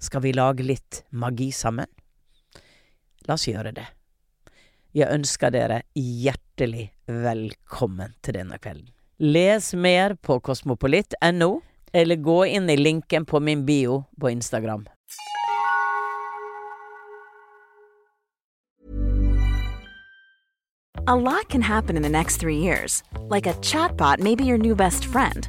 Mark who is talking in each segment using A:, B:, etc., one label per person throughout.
A: Skal vi lage litt magi sammen? La oss gjøre det. Jeg ønsker dere hjertelig velkommen til denne kvelden. Les mer på kosmopolitt.no, eller gå inn i linken på min bio på Instagram.
B: A lot can happen in the next three years. Like a chatbot may be your new best friend.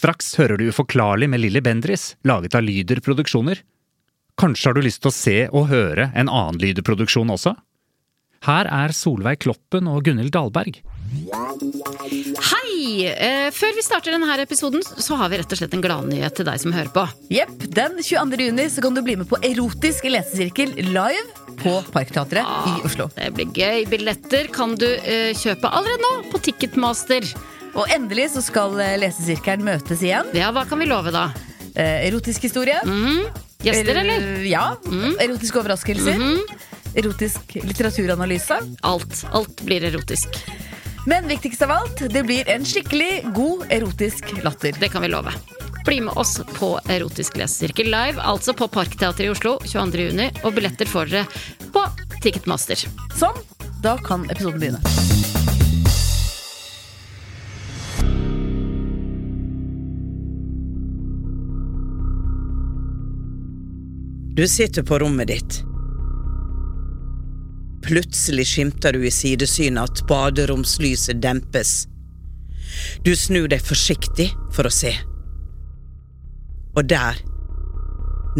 C: Straks hører du Uforklarlig med Lilly Bendris, laget av Lyder Produksjoner. Kanskje har du lyst til å se og høre en annen Lyder-produksjon også? Her er Solveig Kloppen og Gunhild Dahlberg.
D: Hei! Eh, før vi starter denne episoden, så har vi rett og slett en gladnyhet til deg som hører på.
E: Jepp. Den 22. juni så kan du bli med på Erotisk lesesirkel live på Parkteatret i Oslo.
D: Det blir gøy. Billetter kan du eh, kjøpe allerede nå på Ticketmaster.
E: Og endelig så skal eh, lesesirkelen møtes igjen.
D: Ja, hva kan vi love da?
E: Eh, erotisk historie.
D: Gjester, eller?
E: Ja. Erotiske overraskelser. Erotisk litteraturanalyse.
D: Alt. Alt blir erotisk.
E: Men viktigst av alt, det blir en skikkelig god erotisk latter.
D: Det kan vi love. Bli med oss på Erotisk lesesirkel live, altså på Parkteatret i Oslo 22. juni. Og billetter får dere på Ticketmaster.
E: Sånn. Da kan episoden begynne.
A: Du sitter på rommet ditt. Plutselig skimter du i sidesynet at baderomslyset dempes. Du snur deg forsiktig for å se. Og der,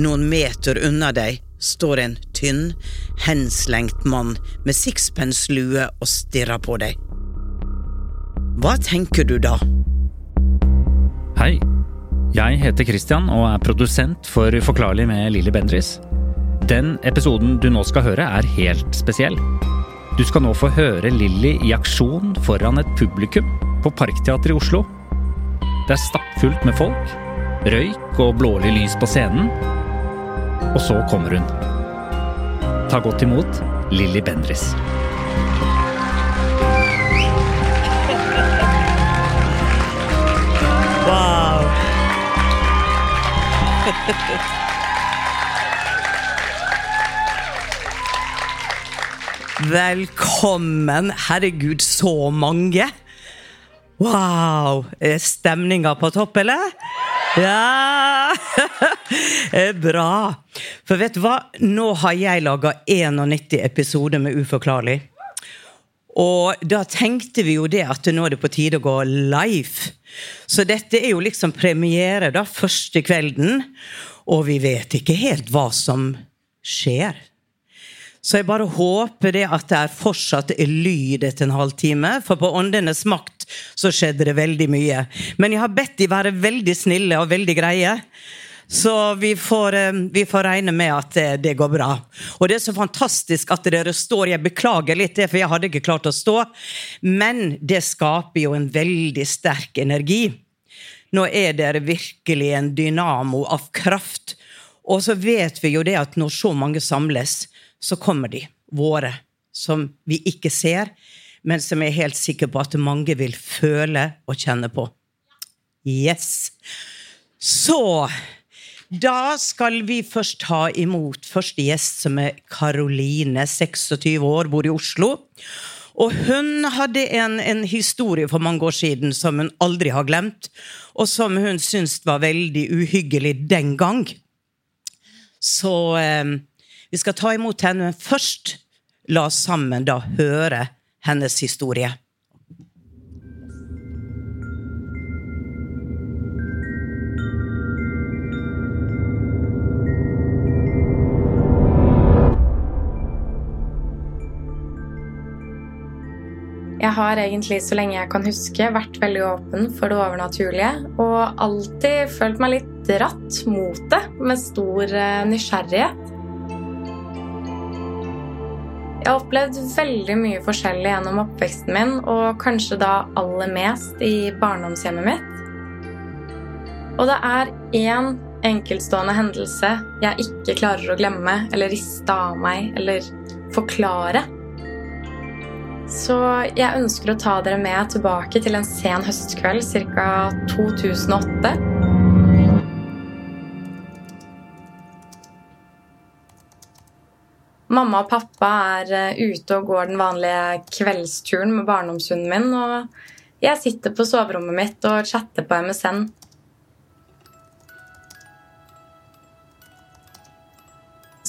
A: noen meter unna deg, står en tynn, henslengt mann med sixpence-lue og stirrer på deg. Hva tenker du da?
C: Hei. Jeg heter Christian og er produsent for Uforklarlig med Lilly Bendris. Den episoden du nå skal høre, er helt spesiell. Du skal nå få høre Lilly i aksjon foran et publikum på Parkteatret i Oslo. Det er stappfullt med folk, røyk og blålig lys på scenen. Og så kommer hun. Ta godt imot Lilly Bendris.
A: Velkommen! Herregud, så mange! Wow! Er stemninga på topp, eller? Ja! Eh, Bra. For vet du hva? Nå har jeg laga 91 episoder med Uforklarlig. Og da tenkte vi jo det at nå er det på tide å gå live. Så dette er jo liksom premiere, da. Første kvelden. Og vi vet ikke helt hva som skjer. Så jeg bare håper det at det er fortsatt er lyd etter en halvtime, for på Åndenes makt så skjedde det veldig mye. Men jeg har bedt de være veldig snille og veldig greie. Så vi får, eh, vi får regne med at det, det går bra. Og det er så fantastisk at dere står. Jeg beklager litt det, for jeg hadde ikke klart å stå. Men det skaper jo en veldig sterk energi. Nå er dere virkelig en dynamo av kraft. Og så vet vi jo det at når så mange samles, så kommer de, våre, som vi ikke ser, men som jeg er helt sikker på at mange vil føle og kjenne på. Yes. Så da skal vi først ta imot første gjest, som er Karoline, 26 år, bor i Oslo. Og hun hadde en, en, historie for mange år siden som hun aldri har glemt, og som hun syntes var veldig uhyggelig den gang. Så eh, vi skal ta imot henne, men først la oss sammen da høre hennes historie.
F: Jeg har egentlig så lenge jeg kan huske vært veldig åpen for det overnaturlige og alltid følt meg litt dratt mot det med stor eh, nysgjerrighet. Jeg har opplevd veldig mye forskjellig gjennom oppveksten min, og kanskje da aller mest i barndomshjemmet mitt. Og det er én enkeltstående hendelse jeg ikke klarer å glemme eller riste av meg eller forklare. Så jeg ønsker å ta dere med tilbake til en sen høstkveld ca. 2008. Mamma og pappa er eh, ute og går den vanlige kveldsturen med barndomshunden min, og jeg sitter på soverommet mitt og chatter på MSN.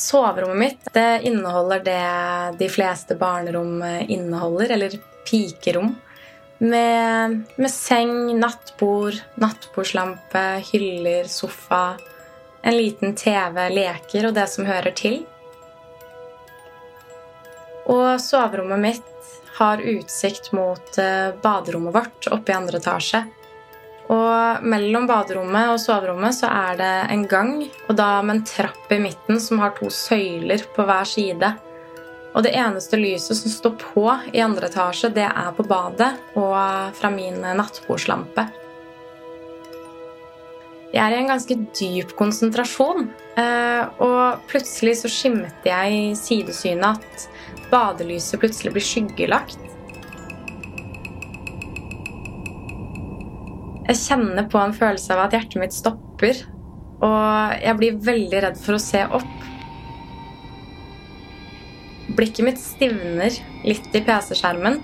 F: Soverommet mitt det inneholder det de fleste barnerom inneholder, eller pikerom. Med, med seng, nattbord, nattbordslampe, hyller, sofa, en liten TV, leker og det som hører til. Og soverommet mitt har utsikt mot eh, baderommet vårt oppe i andre etasje. Og mellom baderommet og soverommet så er det en gang, og da med en trapp i midten som har to søyler på hver side. Og det eneste lyset som står på i andre etasje, det er på badet og fra min nattbordslampe. Jeg er i en ganske dyp konsentrasjon, eh, og plutselig så skimmet jeg i sidesynet at badelyset plutselig blir skyggelagt. Jeg kjenner på en følelse av at hjertet mitt stopper. Og jeg blir veldig redd for å se opp. Blikket mitt stivner litt i PC-skjermen.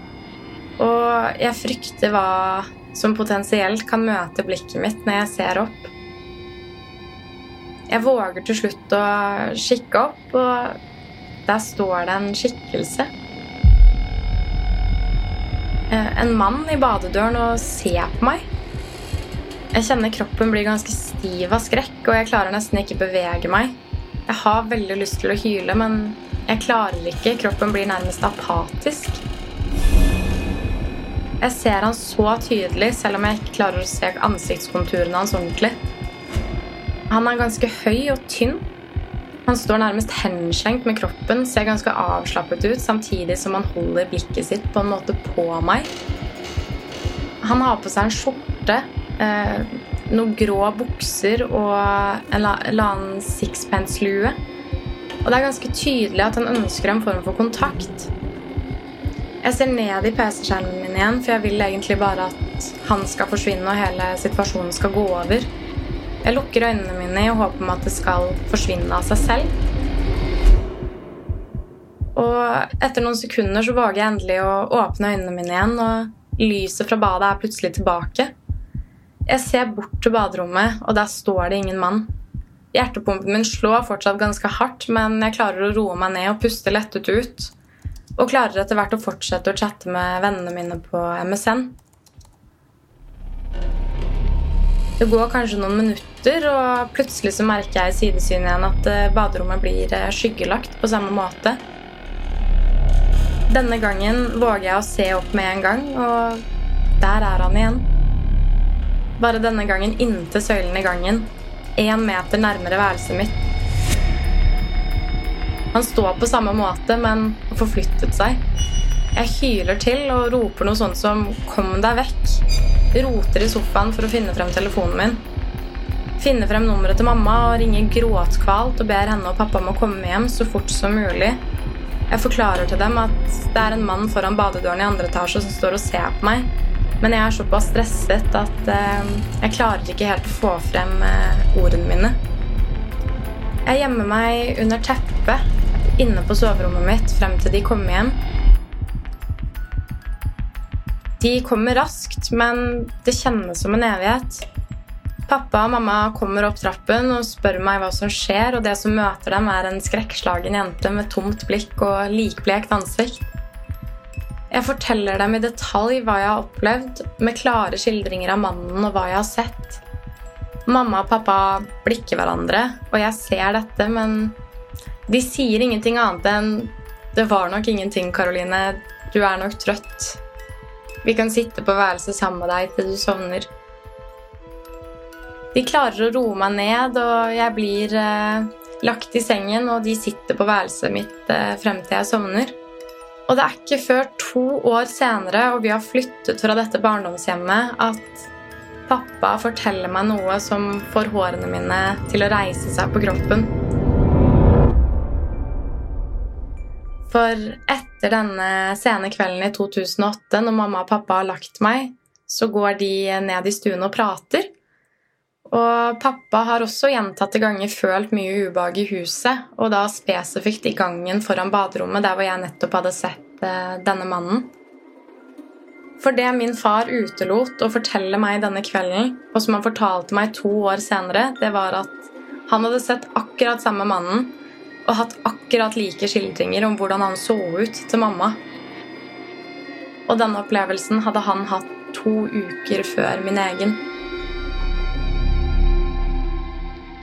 F: Og jeg frykter hva som potensielt kan møte blikket mitt når jeg ser opp. Jeg våger til slutt å kikke opp, og der står det en skikkelse. Eh, en mann i badedøren og ser på meg. Jeg kjenner kroppen blir ganske stiv av skrekk, og jeg klarer nesten ikke bevege meg. Jeg har veldig lyst til å hyle, men jeg klarer ikke. Kroppen blir nærmest apatisk. Jeg ser han så tydelig, selv om jeg ikke klarer å se ansiktskonturene hans ordentlig. Han er ganske høy og tynn. Han står nærmest henskjenkt med kroppen, ser ganske avslappet ut, samtidig som han holder blikket sitt på en måte på meg. Han har på seg en skjorte eh, noen grå bukser og en eller annen sixpence-lue. Og det er ganske tydelig at han ønsker en form for kontakt. Jeg ser ned i PC-skjermen min igjen, for jeg vil egentlig bare at han skal forsvinne og hele situasjonen skal gå over. Jeg lukker øynene mine i håp om at det skal forsvinne av seg selv. Og etter noen sekunder så våger jeg endelig å åpne øynene mine igjen, og lyset fra badet er plutselig tilbake. Jeg ser bort til baderommet, og der står det ingen mann. Hjertepumpen min slår fortsatt ganske hardt, men jeg klarer å roe meg ned og puste lettet ut. Og klarer etter hvert å fortsette å chatte med vennene mine på MSN. Det går kanskje noen minutter, og plutselig så merker jeg i sidesynet igjen at eh, baderommet blir eh, skyggelagt på samme måte. Denne gangen våger jeg å se opp med en gang, og der er han igjen. Bare denne gangen inntil søylen i gangen. Én meter nærmere værelset mitt. Han står på samme måte, men har forflyttet seg. Jeg hyler til og roper noe sånt som 'kom deg vekk'. Roter i sofaen for å finne frem telefonen min. Finner frem nummeret til mamma og ringer gråtkvalt og ber henne og pappa om å komme hjem så fort som mulig. Jeg forklarer til dem at det er en mann foran badedøren i andre etasje som står og ser på meg. Men jeg er såpass stresset at eh, jeg klarer ikke helt å få frem eh, ordene mine. Jeg gjemmer meg under teppet inne på soverommet mitt frem til de kommer hjem. De kommer raskt, men det kjennes som en evighet. Pappa og mamma kommer opp trappen og spør meg hva som skjer, og det som møter dem, er en skrekkslagen jente med tomt blikk og likblekt ansikt. Jeg forteller dem i detalj hva jeg har opplevd, med klare skildringer av mannen og hva jeg har sett. Mamma og pappa blikker hverandre, og jeg ser dette, men de sier ingenting annet enn 'Det var nok ingenting, Karoline. Du er nok trøtt'. Vi kan sitte på værelset sammen med deg til du sovner. De klarer å roe meg ned, og jeg blir eh, lagt i sengen, og de sitter på værelset mitt eh, frem til jeg sovner. Og det er ikke før to år senere, og vi har flyttet fra dette barndomshjemmet, at pappa forteller meg noe som får hårene mine til å reise seg på kroppen. For etter denne sene kvelden i 2008, når mamma og pappa har lagt meg, så går de ned i stuen og prater. Og pappa har også gjentatte ganger følt mye ubehag i huset, og da spesifikt i gangen foran baderommet, der hvor jeg nettopp hadde sett eh, denne mannen. For det min far utelot å fortelle meg denne kvelden, og som han fortalte meg to år senere, det var at han hadde sett akkurat samme mannen og hatt akkurat like skildringer om hvordan han så ut til mamma. Og denne opplevelsen hadde han hatt to uker før min egen.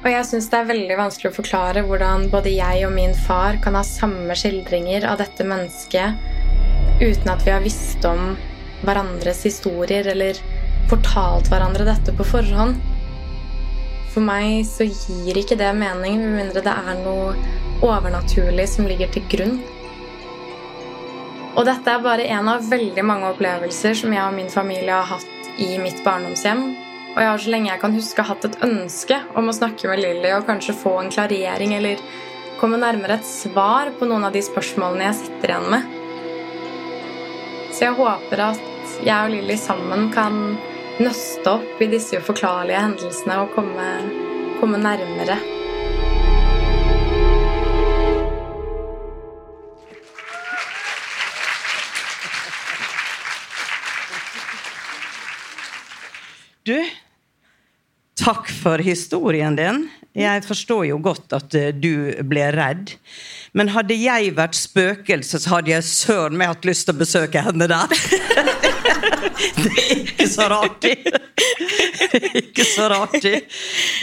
F: Og jeg syns det er veldig vanskelig å forklare hvordan både jeg og min far kan ha samme skildringer av dette mennesket uten at vi har visst om hverandres historier eller fortalt hverandre dette på forhånd. For meg så gir ikke det mening med mindre det er noe overnaturlig som ligger til grunn. Og dette er bare en av veldig mange opplevelser som jeg og min familie har hatt i mitt barndomshjem. Og jeg har så lenge jeg kan huske hatt et ønske om å snakke med Lilly og kanskje få en klarering eller komme nærmere et svar på noen av de spørsmålene jeg sitter igjen med. Så jeg håper at jeg og Lilly sammen kan nøste opp i disse uforklarlige hendelsene og komme, komme nærmere.
A: Du, takk for historien din. Jeg forstår jo godt at eh, du ble redd. Men hadde jeg vært spøkelse, så hadde jeg søren meg hatt lyst til å besøke henne der. det er ikke så rart. ikke så rart.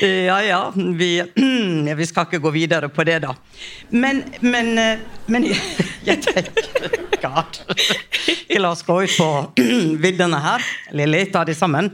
A: Ja ja, vi, vi, skal ikke gå videre på det, da. Men, men, eh, men jeg tenker. La oss gå ut på viddene her. Lilly, ta de sammen.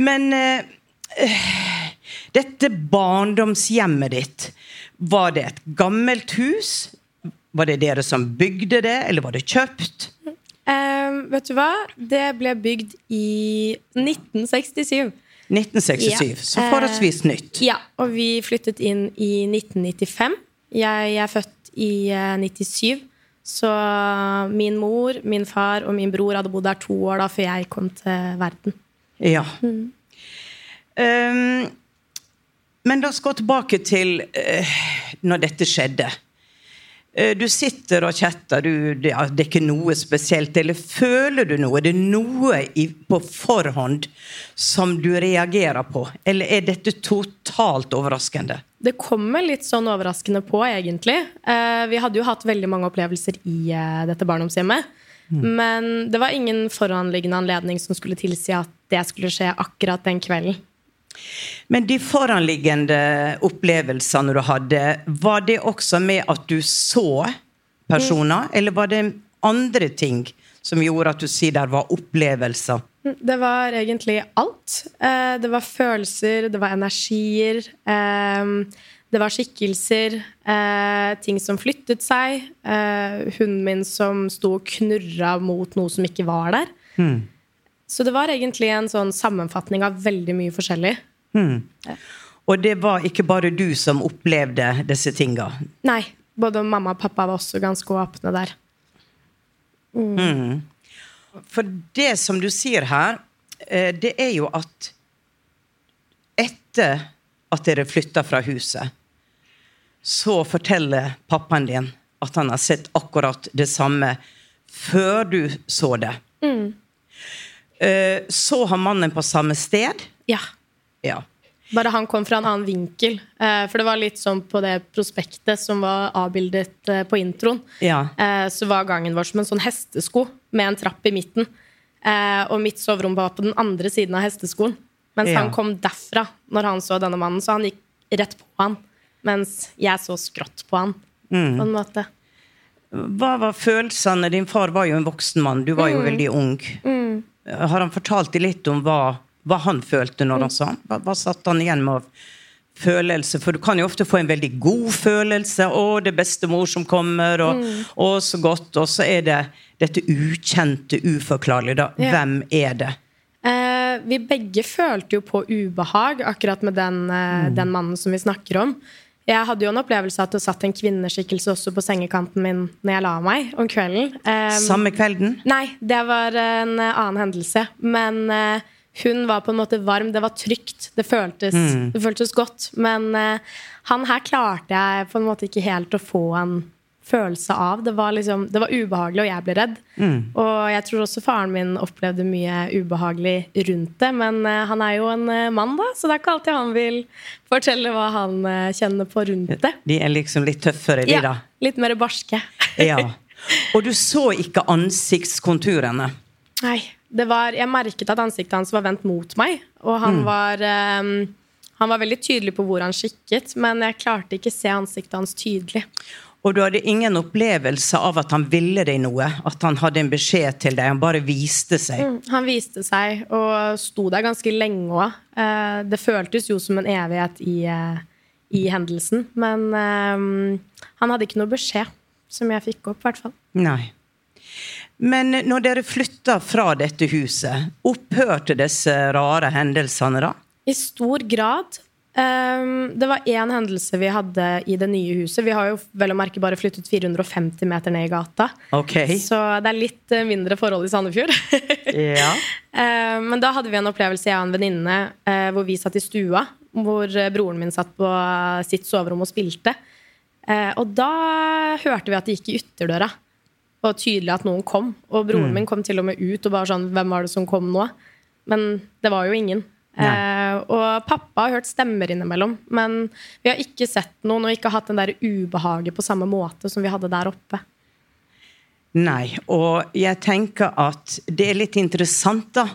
A: Men eh, eh, dette barndomshjemmet ditt, var det et gammelt hus? Var det dere som bygde det, eller var det kjøpt?
G: Ehm, vet du hva? Det ble bygd i 1967.
A: 1967,
G: Ja.
A: så forholdsvis nytt.
G: Ja, og vi flyttet inn i 1995. Jeg er født i uh, 97. Så min mor, min far og min bror hadde bodd der to år da før jeg kom til verden.
A: Ja. Um, men la oss gå tilbake til uh, når dette skjedde. Eh, du sitter og chatter, du, det, ja, det er ikke noe spesielt. Eller føler du noe? Er det noe i, på forhånd som du reagerer på? Eller er dette totalt overraskende?
G: Det kommer litt sånn overraskende på, egentlig. Eh, vi hadde jo hatt veldig mange opplevelser i eh, dette barndomshjemmet. Men det var ingen foranliggende anledning som skulle tilsi at det skulle skje akkurat den kvelden.
A: Men de foranliggende opplevelsene du hadde, var det også med at du så personer, eller var det andre ting som gjorde at du sier der var opplevelser?
G: Det var egentlig alt. Eh, Det var følelser, det var energier. eh, Det var skikkelser. eh, Ting som flyttet seg. eh, Hunden min som sto og knurra mot noe som ikke var der. Så det var egentlig en sånn sammenfatning av veldig mye forskjellig.
A: Og det var ikke bare du som opplevde disse tinga.
G: Nei, både mamma og pappa var også ganske åpne der.
A: For det som du sier her, eh, det er jo at etter at dere flytta fra huset, så forteller pappaen din at han har sett akkurat det samme før du så det. Mm. Så har mannen på samme sted.
G: Ja.
A: Ja.
G: Bare han kom fra en annen vinkel. Eh, For det var litt sånn på det prospektet som var avbildet eh, på introen.
A: Ja.
G: Eh, Så var gangen vår som en sånn hestesko med en trapp i midten. Og mitt soverom var på den andre siden av hesteskoen. Mens
A: Ja.
G: han kom derfra når han så denne mannen. Så han gikk rett på han. Mens jeg så skrått på han.
A: Mm.
G: På en måte.
A: Hva var følelsene? Din far var jo en voksen mann, du var jo veldig ung. Har han fortalt deg litt om hva, hva han følte når han sa hva, hva satt han igjen med av følelse? For du kan jo ofte få en veldig god følelse. 'Å, det er bestemor som kommer', og 'å, så godt'. Og så er det dette ukjente, uforklarlige. Da.
G: Ja.
A: Hvem er det?
G: Eh, vi begge følte jo på ubehag akkurat med den, eh, den mannen som vi snakker om. Jeg hadde jo en opplevelse av at det satt en kvinneskikkelse også på sengekanten min når jeg la meg om kvelden. Eh,
A: Samme kvelden?
G: Nei, det var en eh, annen hendelse. Men eh, hun var på en måte varm. Det var trygt. Det føltes, det føltes godt. Men uh, han her klarte jeg på en måte ikke helt å få en følelse av. Det var, liksom, det var ubehagelig, og jeg ble redd. Og jeg tror også faren min opplevde mye ubehagelig rundt det. Men uh, han er jo en uh, mann, da, så det er ikke alltid han vil fortelle hva han kjenner på rundt det.
A: De er liksom litt tøffere, de, da.
G: Ja, litt mer barske.
A: Ja. Og du så ikke ansiktskonturene.
G: Nei, var, jeg merket at ansiktet hans var vendt mot meg. Og
A: Mm.
G: han var um, Han var veldig tydelig på hvor han kikket, men jeg klarte ikke se ansiktet hans tydelig.
A: Og du hadde ingen opplevelse av at han ville deg noe? At han hadde en beskjed til deg? Han bare viste seg?
G: Mm, Han viste seg og sto der ganske lenge òg. Det føltes jo som en evighet i, uh, i hendelsen. Men uh, han hadde ikke noe beskjed som jeg fikk opp, i hvert fall.
A: Nei. Men når dere flytta fra dette huset, opphørte disse rare hendelsene da?
G: I stor grad. Ehm, det var én hendelse vi hadde i det nye huset. Vi har jo vel å merke bare flyttet 450 meter ned i gata.
A: Ok.
G: Så det er litt eh, mindre forhold i Sandefjord.
A: Ja.
G: Eh, Men da hadde vi en opplevelse, jeg og en venninne, eh, hvor vi satt i stua. Hvor eh, broren min satt på sitt soverom og spilte. Og da hørte vi at det gikk i ytterdøra. Og tydelig at noen kom. Og broren min kom til og med ut og bare sånn Hvem var det som kom nå? Men det var jo ingen. Eh, og pappa har hørt stemmer innimellom, men vi har ikke sett noen og ikke hatt den der ubehaget på samme måte som vi hadde der oppe.
A: Nei, og jeg tenker at det er litt interessant, da.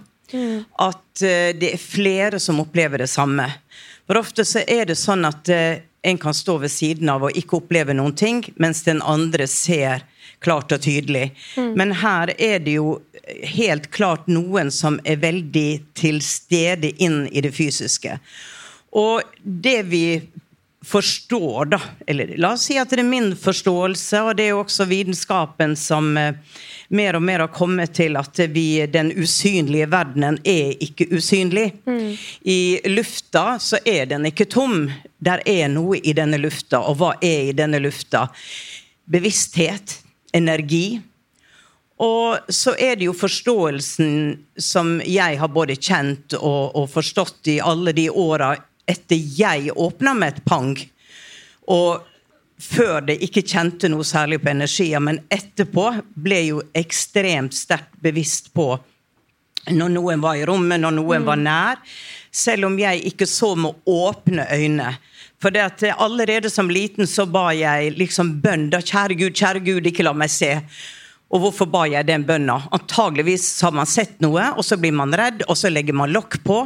A: At eh, det er flere som opplever det samme. For ofte så er det sånn at eh, en kan stå ved siden av og ikke oppleve noen ting, mens den andre ser klart og tydelig. Men her er det jo helt klart noen som er veldig til stede inn i det fysiske. Og det vi forstår, da Eller la oss si at det er min forståelse, og det er jo også vitenskapen som eh, mer og mer har kommet til at vi, den usynlige verdenen er ikke usynlig. I lufta så er den ikke tom. Der er noe i denne lufta. Og hva er i denne lufta? Bevissthet, energi. Og så er det jo forståelsen som jeg har både kjent og, og forstått i alle de åra etter jeg åpna med et pang. Og før det ikke kjente noe særlig på energier, men etterpå ble jo ekstremt sterkt bevisst på når noen var i rommet, når noen var nær. Selv om jeg ikke så med åpne øyne. For det at allerede som liten så ba jeg liksom bønn. da, Kjære Gud, kjære Gud, ikke la meg se. Og hvorfor ba jeg den bønna? Antageligvis har man sett noe, og så blir man redd, og så legger man lokk på.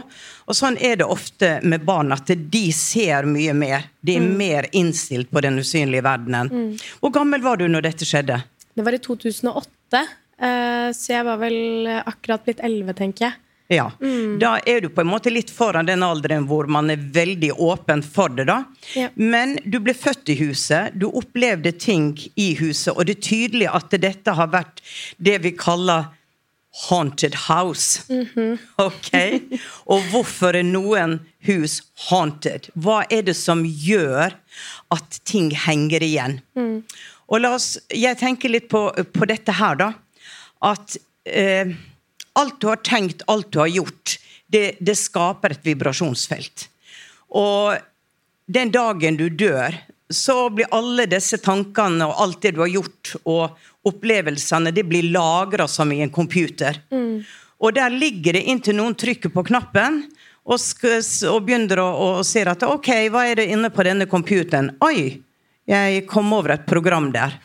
A: Og sånn er det ofte med barn, at de ser mye mer. De er mer innstilt på den usynlige verdenen. Hvor gammel var du når dette skjedde?
G: Det var i 2008, eh, så jeg var vel akkurat blitt 11, tenker jeg.
A: Ja, Da er du på en måte litt foran den alderen hvor man er veldig åpen for det. da.
G: Ja.
A: Men du ble født i huset, du opplevde ting i huset, og det er tydelig at dette har vært det vi kaller haunted house. Ok? Og hvorfor er noen hus haunted? Hva er det som gjør at ting henger igjen? Og la oss, Jeg tenker litt på, på dette her, da. At eh, alt du har tenkt, alt du har gjort, det, det skaper et vibrasjonsfelt. Og den dagen du dør, så blir alle disse tankene og alt det du har gjort, og opplevelsene, det blir lagra som i en computer. Og der ligger det inntil noen trykker på knappen og, og begynner å og ser at ok, hva er det inne på denne computeren? Oi, jeg kom over et program der.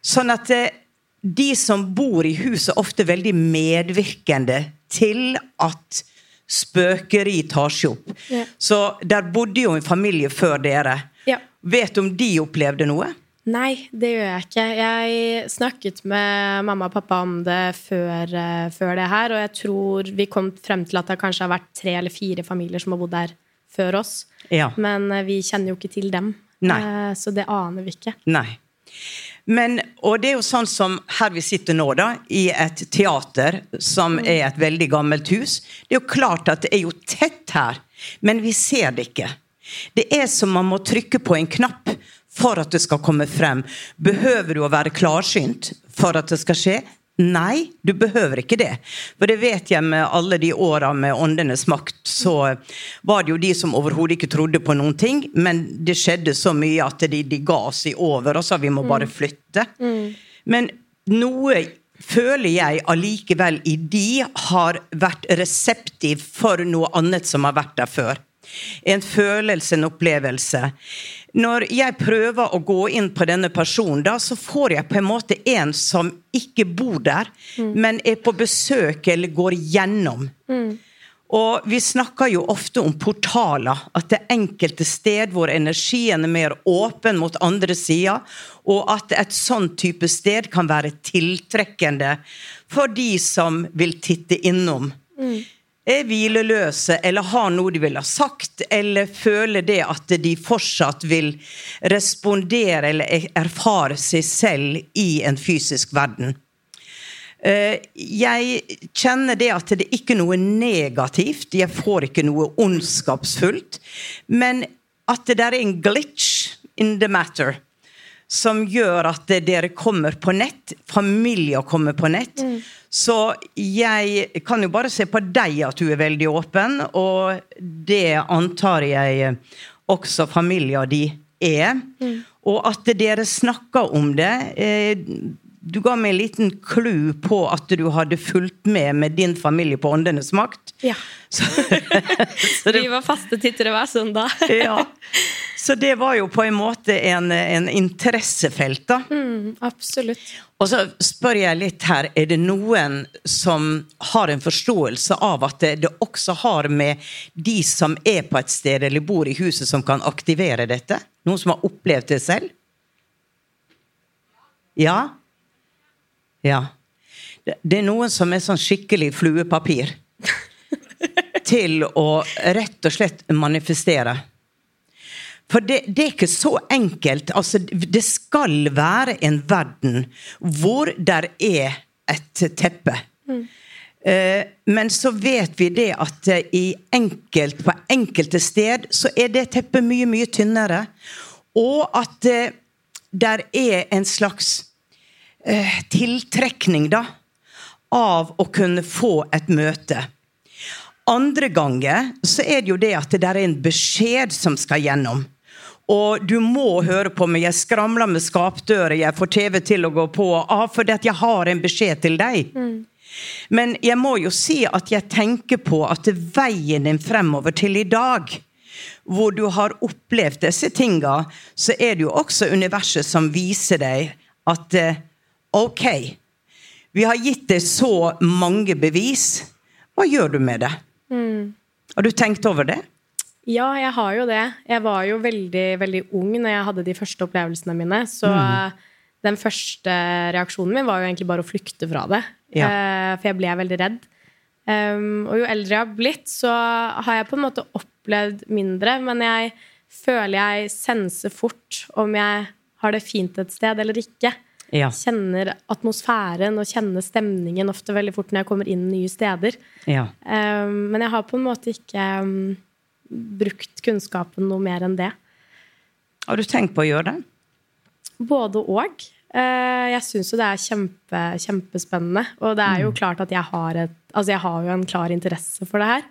A: Sånn at eh, de som bor i huset, er ofte veldig medvirkende til at spøkeri tar seg opp.
G: Ja.
A: Så der bodde jo en familie før dere.
G: Ja.
A: Vet du om de opplevde noe?
G: Nei, det gjør jeg ikke. Jeg snakket med mamma og pappa om det før, eh, før det her, og jeg tror vi kom frem til at det kanskje har vært tre eller fire familier som har bodd der før oss.
A: Ja.
G: Men eh, vi kjenner jo ikke til dem,
A: Nei.
G: Eh, så det aner vi ikke.
A: Nei. Men, og det er jo sånn som her vi sitter nå, da, i et teater som er et veldig gammelt hus. Det er jo klart at det er jo tett her, men vi ser det ikke. Det er som man må trykke på en knapp for at det skal komme frem. Behøver du å være klarsynt for at det skal skje? Nei, du behøver ikke det. For det vet jeg med alle de åra med åndenes makt, så var det jo de som overhodet ikke trodde på noen ting, men det skjedde så mye at de, de ga seg over og sa vi må bare flytte. Men noe føler jeg allikevel i de har vært reseptiv for noe annet som har vært der før. En følelse, en opplevelse. Når jeg prøver å gå inn på denne personen, da, så får jeg på en måte en som ikke bor der, men er på besøk eller går gjennom. Og vi snakker jo ofte om portaler, at det er enkelte sted hvor energien er mer åpen mot andre sida, og at et sånn type sted kan være tiltrekkende for de som vil titte innom. Er hvileløse eller har noe de vil ha sagt, eller føler det at de fortsatt vil respondere eller erfare seg selv i en fysisk verden. Eh, Jeg kjenner det at det ikke er noe negativt, jeg får ikke noe ondskapsfullt, men at det der er en glitch in the matter som gjør at dere kommer på nett, familier kommer på nett. Så jeg kan jo bare se på deg at du er veldig åpen, og det antar jeg også familier de er. Og at dere snakker om det. Du ga meg en liten clou på at du hadde fulgt med med din familie på Åndenes makt.
G: Ja.
A: Så, så
G: Vi var faste tittere hver søndag.
A: ja. så det var jo på en måte en, en interessefelt, da.
G: Mm, absolutt.
A: Og så spør jeg litt her, er det noen som har en forståelse av at det, det også har med de som er på et sted eller bor i huset, som kan aktivere dette? Noen som har opplevd det selv? Ja? Ja. Det, er noen som er sånn skikkelig fluepapir til å rett og slett manifestere. For det, det er ikke så enkelt. Altså, det skal være en verden hvor der er et teppe. Eh, Men så vet vi det at eh, i enkelt, på enkelte sted så er det teppet mye, mye tynnere. Og at eh, der er en slags eh, tiltrekning, da, av å kunne få et møte. Andre ganger så er det jo det at det der er en beskjed som skal gjennom. Og du må høre på meg. Jeg skramler med skapdører, jeg får TV til å gå på. Ah, fordi at jeg har en beskjed til deg. Men jeg må jo si at jeg tenker på at veien din fremover til i dag, hvor du har opplevd disse tinga, så er det jo også universet som viser deg at eh, ok, vi har gitt deg så mange bevis. Hva gjør du med det? Har du tenkt over det?
G: Ja, jeg har jo det. Jeg var jo veldig, veldig ung når jeg hadde de første opplevelsene mine. Så den første reaksjonen min var jo egentlig bare å flykte fra det.
A: Ja.
G: Eh, For jeg ble veldig redd. Um, og jo eldre jeg har blitt, så har jeg på en måte opplevd mindre. Men jeg føler jeg senser fort om jeg har det fint et sted eller ikke.
A: Ja.
G: Kjenner atmosfæren og kjenner stemningen ofte veldig fort når jeg kommer inn nye steder.
A: Ja.
G: Um, men jeg har på en måte ikke um, brukt kunnskapen noe mer enn det.
A: Har du tenkt på å gjøre det?
G: Både og. Uh, jeg syns jo det er kjempe, kjempespennende. Og det er jo klart at jeg har, et, altså jeg har jo en klar interesse for det her.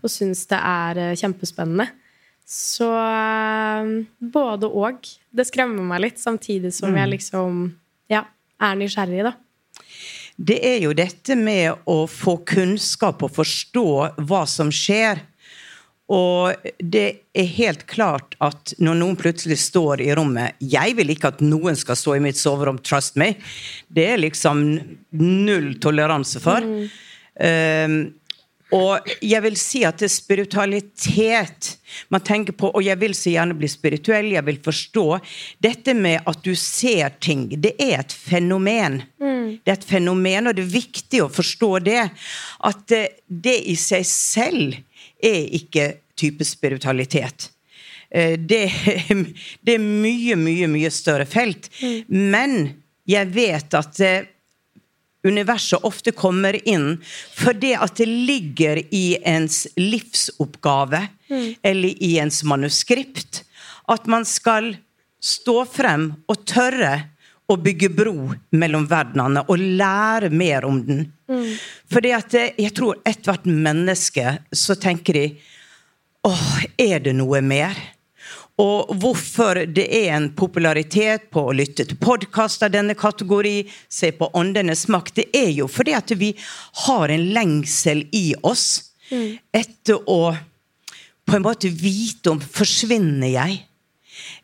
G: Og syns det er eh, kjempespennende. Så eh, både og. Det skremmer meg litt, samtidig som jeg liksom ja, er nysgjerrig, da.
A: Det er jo dette med å få kunnskap og forstå hva som skjer. Og det er helt klart at når noen plutselig står i rommet Jeg vil ikke at noen skal stå i mitt soverom, trust me. Det er liksom null toleranse for. Um, og jeg vil si at det er spiritualitet man tenker på, og jeg vil så gjerne bli spirituell, jeg vil forstå. Dette med at du ser ting, det er et fenomen. Det er et fenomen, og det er viktig å forstå det. At eh, det i seg selv er ikke type spiritualitet. Eh, Det, det er mye, mye, mye større felt. Men jeg vet at eh, universet ofte kommer inn fordi at det ligger i ens livsoppgave eller i ens manuskript at man skal stå frem og tørre å bygge bro mellom verdenene og lære mer om den. Fordi at eh, jeg tror ethvert menneske så tenker de Åh, er det noe mer? Og hvorfor det er en popularitet på å lytte til podkaster denne kategori, se på Åndenes makt, det er jo fordi at vi har en lengsel i oss etter å på en måte vite om forsvinner jeg?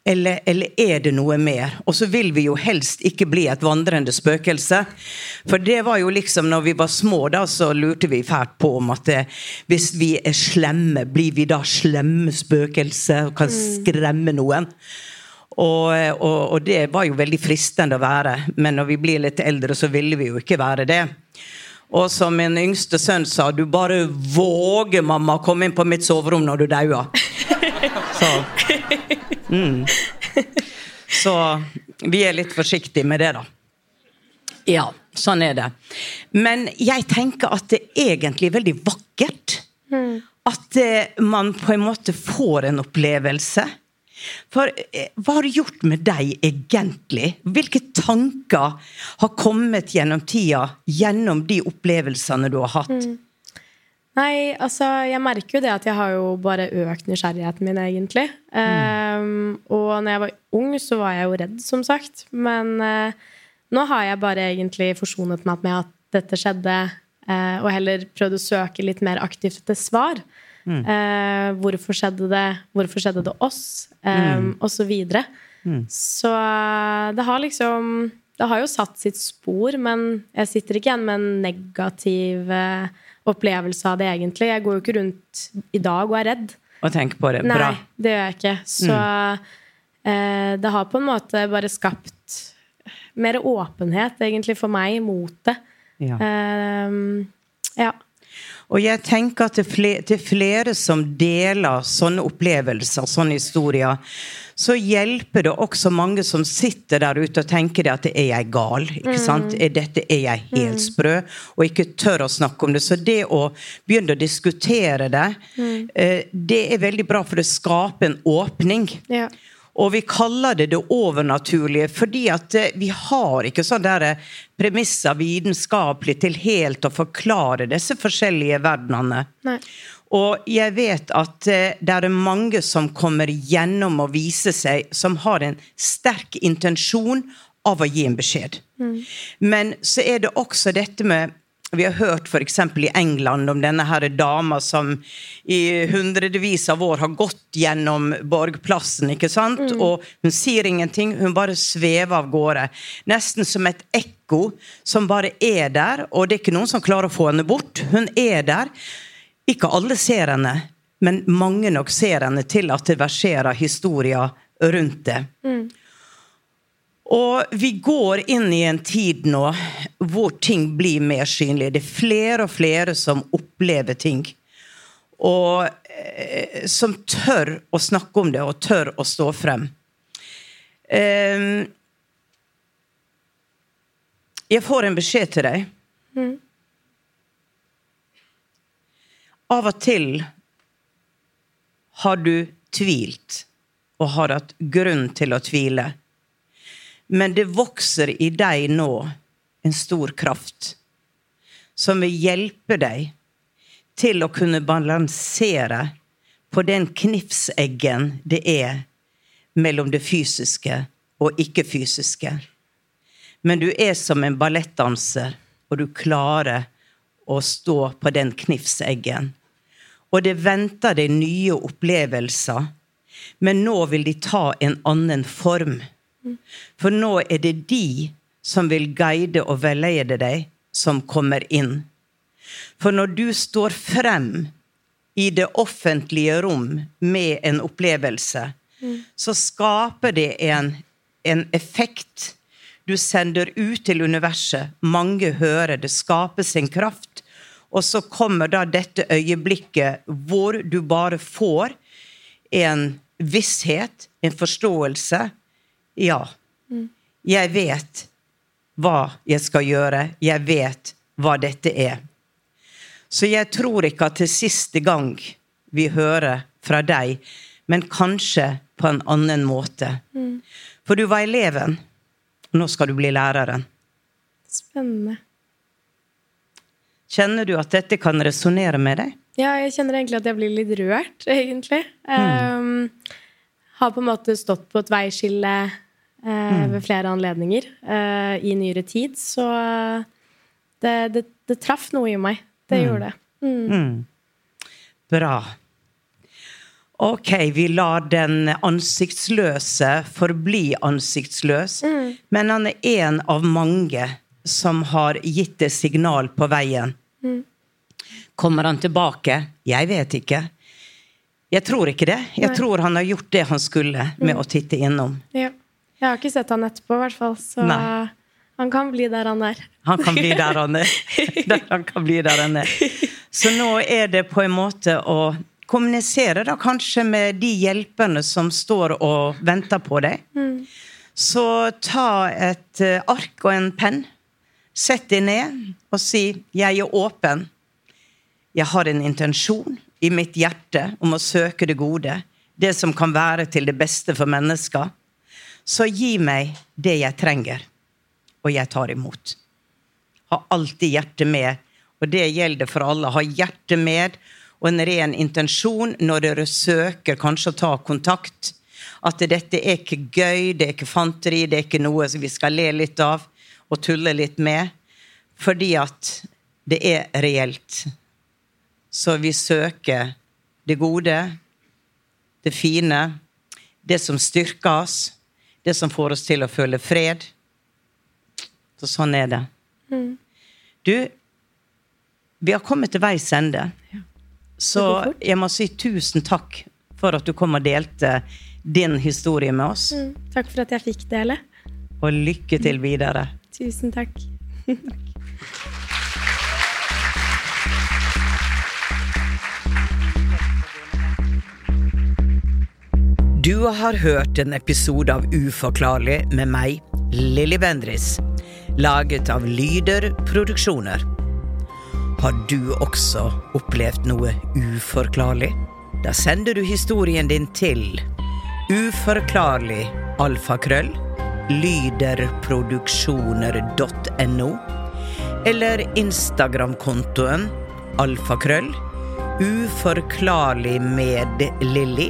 A: Eller, eller er det noe mer? Og så vil vi jo helst ikke bli et vandrende spøkelse. For det var jo liksom når vi var små, da, så lurte vi fælt på om at eh, hvis vi er slemme, blir vi da slemme spøkelser og kan skremme noen? Og, og, og det var jo veldig fristende å være, men når vi blir litt eldre, så ville vi jo ikke være det. Og som min yngste sønn sa, du bare våger, mamma, å komme inn på mitt soverom når du dauer. Så mm. Så vi er litt forsiktige med det, da. Ja, sånn er det. Men jeg tenker at det er egentlig er veldig vakkert. At eh, man på en måte får en opplevelse. For eh, hva har det gjort med deg egentlig? Hvilke tanker har kommet gjennom tida, gjennom de opplevelsene du har hatt?
G: Nei, altså, jeg merker jo det at jeg har jo bare økt nysgjerrigheten min, egentlig. Um, og når jeg var ung, så var jeg jo redd, som sagt. Men uh, Nå har jeg bare egentlig forsonet meg med at dette skjedde, uh, og heller prøvd å søke litt mer aktivt etter svar.
A: Mm.
G: Uh, hvorfor skjedde det? Hvorfor skjedde det oss? Um,
A: Mm.
G: Og så videre.
A: Mm.
G: Så det har liksom Det har jo satt sitt spor, men jeg sitter ikke igjen med en negativ eh, opplevelse av det, egentlig. Jeg går jo ikke rundt i dag og er redd.
A: Og tenker på det.
G: Nei,
A: Bra.
G: det gjør jeg ikke. Så eh, det har på en måte bare skapt mer åpenhet, egentlig, for meg mot det.
A: Ja.
G: Eh, ja.
A: Og jeg tenker at til flere, til flere som deler sånne opplevelser, sånne historier, så hjelper det også mange som sitter der ute og tenker det at er jeg gal? ikke sant? Er dette er jeg helt sprø? Og ikke tør å snakke om det. Så det å begynne å diskutere det, eh, det er veldig bra, for det skaper en åpning.
G: ja.
A: Og vi kaller det det overnaturlige fordi at eh, vi har ikke sånne eh, premisser vitenskapelig til helt å forklare disse forskjellige verdenene.
G: Nei.
A: Og jeg vet at eh, det er mange som kommer gjennom og viser seg, som har en sterk intensjon av å gi en beskjed. Men så er det også dette med vi har hørt f.eks. i England om denne her dama som i hundrevis av år har gått gjennom Borgplassen. ikke sant? Og hun sier ingenting, hun bare svever av gårde. Nesten som et ekko som bare er der, og det er ikke noen som klarer å få henne bort. Hun er der. Ikke alle ser henne, men mange nok ser henne til at det verserer historier rundt det. Og vi går inn i en tid nå hvor ting blir mer synlige. Det er flere og flere som opplever ting. Og eh, som tør å snakke om det, og tør å stå frem. Eh, jeg får en beskjed til deg. Av og til har du tvilt, og har hatt grunn til å tvile. Men det vokser i deg nå en stor kraft som vil hjelpe deg til å kunne balansere på den knivseggen det er mellom det fysiske og ikke-fysiske. Men du er som en ballettdanser, og du klarer å stå på den knivseggen. Og det venter deg nye opplevelser, men nå vil de ta en annen form. For nå er det de som vil guide og veilede deg, som kommer inn. For når du står frem i det offentlige rom med en opplevelse, så skaper det en, en effekt. Du sender ut til universet. Mange hører. Det skapes en kraft. Og så kommer da dette øyeblikket hvor du bare får en visshet, en forståelse. Ja, jeg vet hva jeg skal gjøre. Jeg vet hva dette er. Så jeg tror ikke at det er siste gang vi hører fra deg, men kanskje på en annen måte. For du var eleven. Nå skal du bli læreren.
G: Spennende.
A: Kjenner du at dette kan resonnere med deg?
G: Ja, jeg kjenner egentlig at jeg blir litt rørt, egentlig. Um, har på en måte stått på et veiskille eh, ved flere anledninger uh, i nyere tid, så det, det, det traff noe i meg. Det gjorde det. Mm.
A: Bra. Ok, vi lar den ansiktsløse forbli ansiktsløs, men han er en av mange som har gitt det signal på veien. Kommer han tilbake? Jeg vet ikke. Jeg tror ikke det. Jeg
G: Nei.
A: tror han har gjort det han skulle med å titte innom.
G: Ja. Jeg har ikke sett han etterpå, i hvert fall, så
A: Nei.
G: han kan bli der han er.
A: Han kan bli der han er. Han kan bli der han er. Så nå er det på en måte å kommunisere da kanskje med de hjelperne som står og venter på deg. Så ta et eh, ark og en penn. Sett deg ned og si 'Jeg er åpen'. Jeg har en intensjon i mitt hjerte om å søke det gode. Det som kan være til det beste for mennesker. Så gi meg det jeg trenger, og jeg tar imot. Ha alltid hjertet med, og det gjelder for alle. Ha hjertet med og en ren intensjon når dere søker kanskje å ta kontakt. At dette er ikke gøy, det er ikke fanteri, det er ikke noe som vi skal le litt av. og tulle litt med, fordi at det er reelt. Så vi søker det gode, det fine, det som styrker oss, det som får oss til å føle fred. Så sånn er det.
G: Mm.
A: Du, vi har kommet til veis ende. Så jeg må si tusen takk for at du kom og delte din historie med oss.
G: Mm. Takk for at jeg fikk dele.
A: Og lykke til videre.
G: Tusen takk.
A: Du har hørt en episode av Uforklarlig med meg, Lilly Bendris, laget av Lyder Produksjoner. Har du også opplevd noe uforklarlig? Da sender du historien din til uforklarlig alfakrøll lyderproduksjoner.no eller Instagram-kontoen alfakrøll uforklarlig med Lilly.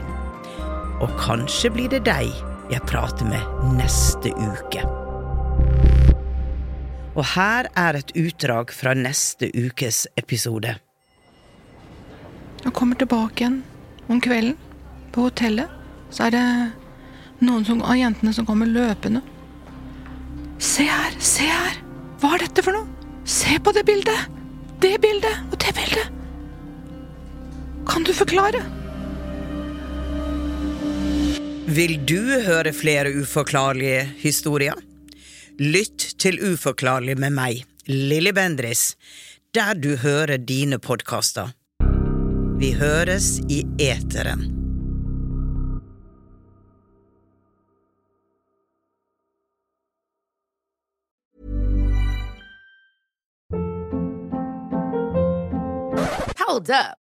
A: Og kanskje blir det deg jeg prater med neste uke. Og her er et utdrag fra neste ukes episode.
H: Jeg kommer tilbake igjen om kvelden på hotellet, så er det noen som, av jentene som kommer løpende. Se her, se her! Hva er dette for noe? Se på det bildet! Det bildet og det bildet! Kan du forklare?
A: Vil du høre flere uforklarlige historier? Lytt til Uforklarlig med meg, Lilly Bendris, der du hører dine podkaster. Vi høres i eteren.
I: Hold up.